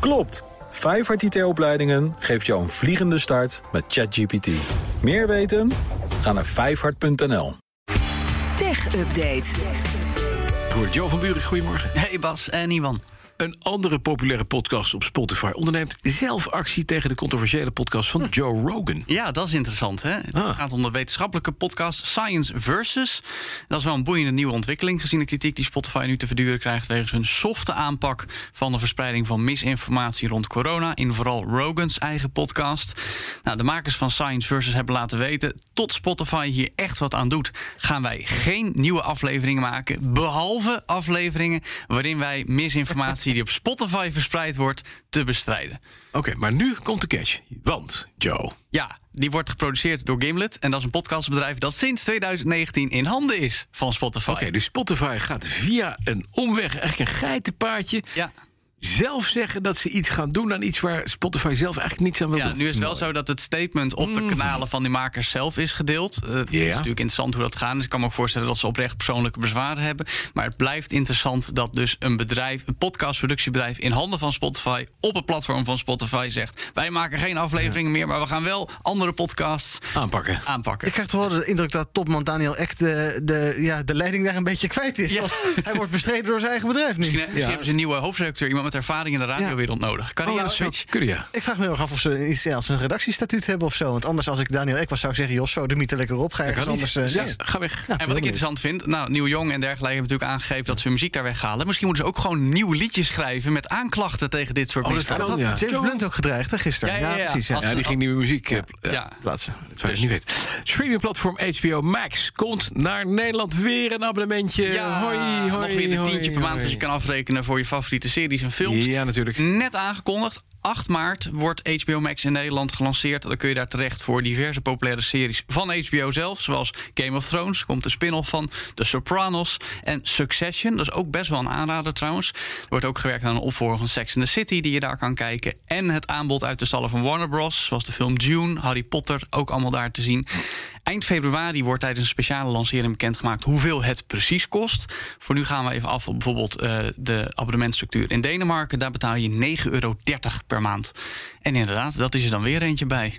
Klopt! Vijfhart IT-opleidingen geeft jou een vliegende start met ChatGPT. Meer weten? Ga naar vijfhart.nl. Tech Update. Goed, Jo van Buren, goedemorgen. Hey Bas en Iwan. Een andere populaire podcast op Spotify onderneemt zelf actie tegen de controversiële podcast van Joe Rogan. Ja, dat is interessant. Hè? Het Ah. gaat om de wetenschappelijke podcast Science Versus. Dat is wel een boeiende nieuwe ontwikkeling... gezien de kritiek die Spotify nu te verduren krijgt... wegens hun softe aanpak van de verspreiding van misinformatie rond corona... in vooral Rogan's eigen podcast. Nou, de makers van Science Versus hebben laten weten... tot Spotify hier echt wat aan doet... gaan wij geen nieuwe afleveringen maken... behalve afleveringen waarin wij misinformatie... die op Spotify verspreid wordt, te bestrijden. Oké, maar nu komt de catch. Want, Joe, Ja, die wordt geproduceerd door Gimlet. En dat is een podcastbedrijf dat sinds 2019 in handen is van Spotify. Oké, dus Spotify gaat via een omweg, eigenlijk een geitenpaadje, Ja. Zelf zeggen dat ze iets gaan doen aan iets waar Spotify zelf eigenlijk niets aan wil ja, doen. nu is het wel zo dat het statement op de kanalen van die makers zelf is gedeeld. Eh, Het is natuurlijk interessant hoe dat gaat. Dus ik kan me ook voorstellen dat ze oprecht persoonlijke bezwaren hebben. Maar het blijft interessant dat dus een bedrijf, een podcastproductiebedrijf in handen van Spotify, op het platform van Spotify zegt: Wij maken geen afleveringen meer, maar we gaan wel andere podcasts Aanpakken. aanpakken. Ik krijg toch wel de indruk dat topman Daniel Ek de, de, ja, de leiding daar een beetje kwijt is. Ja. Hij wordt bestreden door zijn eigen bedrijf nu. Misschien, misschien hebben ze een nieuwe hoofdredacteur, iemand met ervaring in de radiowereld nodig. Kan Oh, nou. Ik vraag me heel erg af of ze iets als een redactiestatuut hebben of zo. Want anders, als ik Daniel Ek was, zou ik zeggen: Jos, zo de mythe lekker op. Ga ergens anders. eh, Ja, ga weg. Ja, En wat ik interessant vind, nou, Nieuw Jong en dergelijke hebben natuurlijk aangegeven dat ze hun muziek daar weghalen. Misschien moeten ze ook gewoon nieuwe liedjes schrijven met aanklachten tegen dit soort Oh, dat misdaden. dat had ja. James. Blunt ook gedreigd, hè, gisteren. Ja, Ja, ja, ja. precies. Ja. Die ging nieuwe muziek eh, eh, Ja. Plaatsen. Dat zou je niet weten. Streamingplatform HBO Max komt naar Nederland weer een abonnementje. Ja, hoi, hoi, nog weer een tientje per maand dat je kan afrekenen voor je favoriete series en films. Ja, natuurlijk. Net aangekondigd. 8 maart wordt HBO Max in Nederland gelanceerd. Dan kun je daar terecht voor diverse populaire series van HBO zelf. Zoals Game of Thrones, komt de spin-off van The Sopranos. En Succession, dat is ook best wel een aanrader trouwens. Er wordt ook gewerkt aan een opvolger van Sex and the City... die je daar kan kijken. En het aanbod uit de stallen van Warner Bros. Zoals de film Dune, Harry Potter, ook allemaal daar te zien. Eind februari wordt tijdens een speciale lancering bekendgemaakt... hoeveel het precies kost. Voor nu gaan we even af op bijvoorbeeld eh, de abonnementstructuur in Denemarken. Daar betaal je 9,30 euro per maand. En inderdaad, dat is er dan weer eentje bij.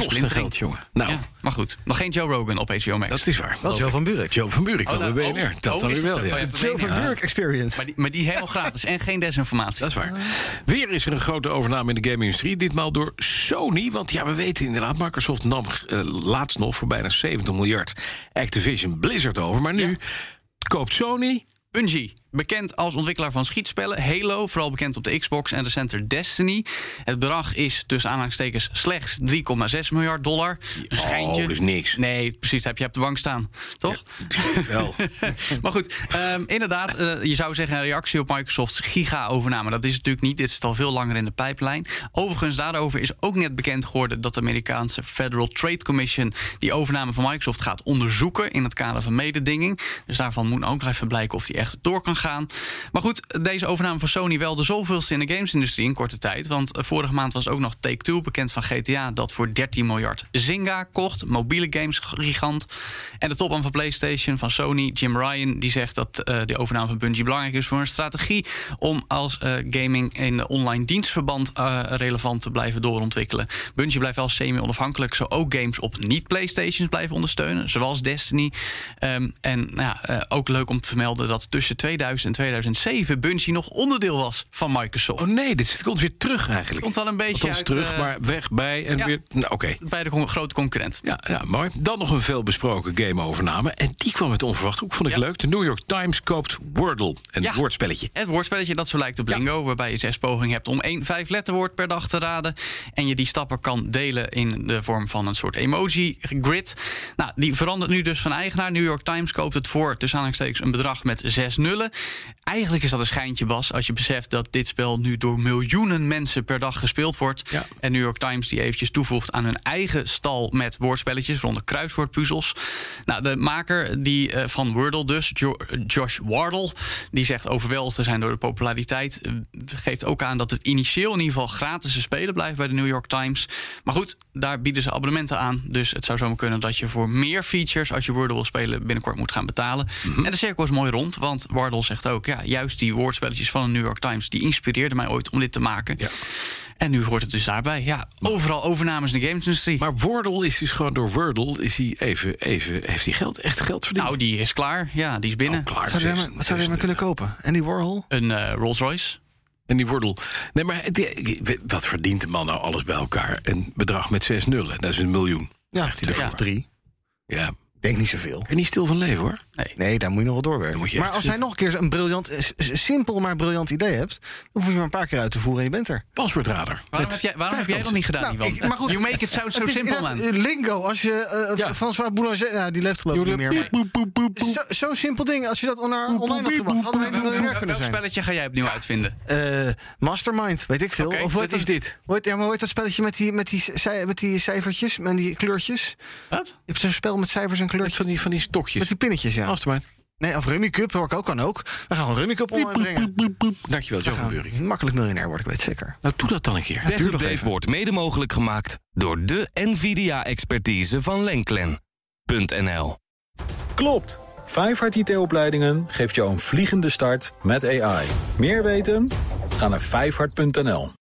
Versplintering. geld, jongen. Nou. Ja, maar goed, nog geen Joe Rogan op HBO Max. Dat is waar. Wel Joe van Burek. Joe van Buurik Oh, van de nou, BNR. oh, dat oh, dan is weer wel, ja. Ja. Joe van Ja. Burek Experience. Maar die, maar die helemaal gratis en geen desinformatie. Dat is waar. Weer is er een grote overname in de gaming-industrie. Ditmaal door Sony. Want ja, we weten inderdaad, Microsoft nam eh, laatst nog voor bijna 70 miljard Activision Blizzard over. Maar nu koopt Sony. Bungie, bekend als ontwikkelaar van schietspellen. Halo, vooral bekend op de Xbox en recenter Destiny. Het bedrag is tussen aanhalingstekens slechts 3,6 miljard dollar. Een schijntje. Oh, dus niks. Nee, precies, heb je op de bank staan, toch? Wel. maar goed, ehm, inderdaad, eh, je zou zeggen een reactie op Microsoft's giga-overname. Dat is natuurlijk niet, dit zit al veel langer in de pijplijn. Overigens, daarover is ook net bekend geworden... dat de Amerikaanse Federal Trade Commission... die overname van Microsoft gaat onderzoeken... in het kader van mededinging. Dus daarvan moet ook nog even blijken of die echt door kan gaan. Maar goed, deze overname van Sony wel de zoveelste in de gamesindustrie in korte tijd. Want eh, vorige maand was ook nog Take-Two, bekend van GTA... dat voor 13 miljard Zynga kocht, mobiele games gigant. En de topman van PlayStation, van Sony, Jim Ryan... die zegt dat eh, de overname van Bungie belangrijk is voor een strategie... om als eh, gaming in de online dienstverband relevant te blijven doorontwikkelen. Bungie blijft wel semi-onafhankelijk... zo ook games op niet-Playstations blijven ondersteunen, zoals Destiny. Ehm, en nou ja, ook leuk om te vermelden dat tussen 2000 en 2007... Bungie nog onderdeel was van Microsoft. Oh nee, dit komt weer terug eigenlijk. Komt wel een beetje Althans uit, terug, eh, maar weg bij en ja. weer... Nou, oké. Bij de con- grote concurrent. Ja, ja, mooi. Dan nog een veelbesproken game-overname. En die kwam met onverwacht hoek. Vond ik Ja. leuk. De New York Times koopt Wordle. Een Ja. woordspelletje. Het woordspelletje dat zo lijkt op Bingo, waarbij je zes pogingen hebt om één vijf letterwoord per dag te raden. En je die stappen kan delen in de vorm van een soort emoji-grid. Nou, die verandert nu dus van eigenaar. New York Times koopt het voor, tussen aanhalingstekens, een bedrag met zes nullen. Eigenlijk is dat een schijntje, Bas, als je beseft dat dit spel nu door miljoenen mensen per dag gespeeld wordt. Ja. En New York Times die eventjes toevoegt aan hun eigen stal met woordspelletjes rond de kruiswoordpuzzels. Nou, de maker die, eh, van Wordle dus, Jo- Josh Wardle, die zegt overweldigd te zijn door de populariteit. eh, geeft ook aan dat het initieel in ieder geval gratis te spelen blijft bij de New York Times. Maar goed, daar bieden ze abonnementen aan. Dus het zou zomaar kunnen dat je voor meer features, als je Wordle wil spelen, binnenkort moet gaan betalen. En de cirkel is mooi rond, want Wardle zegt ook, ja, juist die woordspelletjes van de New York Times, die inspireerden mij ooit om dit te maken. Ja. En nu hoort het dus daarbij. Ja, overal overnames in de gamesindustrie. Maar Wordle is dus gewoon door Wordle is hij even, even, heeft hij geld, echt geld verdiend? nou, die is klaar. Ja, die is binnen. Oh, klaar. Wat zou je maar kunnen kopen? En die Warhol? Een eh, Rolls Royce. En die Wordle. Nee, maar die- wat verdient de man nou alles bij elkaar? Een bedrag met zes nullen. Dat is een miljoen. Ja, hij of drie. Ja. Denk niet zoveel. En niet stil van leven hoor. Nee, daar moet je nog wel doorwerken. Maar als hij nog een keer een briljant, simpel maar briljant idee hebt, dan hoef je maar een paar keer uit te voeren en je bent er. Paswoordradar. Waarom heb jij, waarom heb jij dat niet gedaan, Nou, ik- maar goed, you make it sound so simple, man. lingo, als je eh Ja. François Boulanger, nou, die leeft geloof ik niet meer. maar- Boep, boep, boep, boep. Zo- Zo'n simpel ding, als je dat online had gebracht, hadden wij Welk- miljonair welk- kunnen welk zijn. spelletje ga jij opnieuw uitvinden? Eh, Mastermind, weet ik veel. Of Wat is dit? hoe heet- ja, maar hoe heet dat spelletje met die, met die, met die cijfertjes en die kleurtjes? Wat? Je hebt zo'n spel met cijfers en kleurtjes. van die, van die stokjes. Met die pinnetjes, ja. Nee, of Rummy Cup, hoor ik ook, kan ook. We gaan een Rummy Cup online brengen. Dankjewel, Joe van Buurik. makkelijk miljonair worden, ik weet zeker. Nou, doe dat dan een keer. duur Tech Update even. wordt mede mogelijk gemaakt door de NVIDIA-expertise van Lenklen.nl. Klopt. Vijfhart IT-opleidingen geeft jou een vliegende start met AI. Meer weten? Ga naar vijfhart.nl.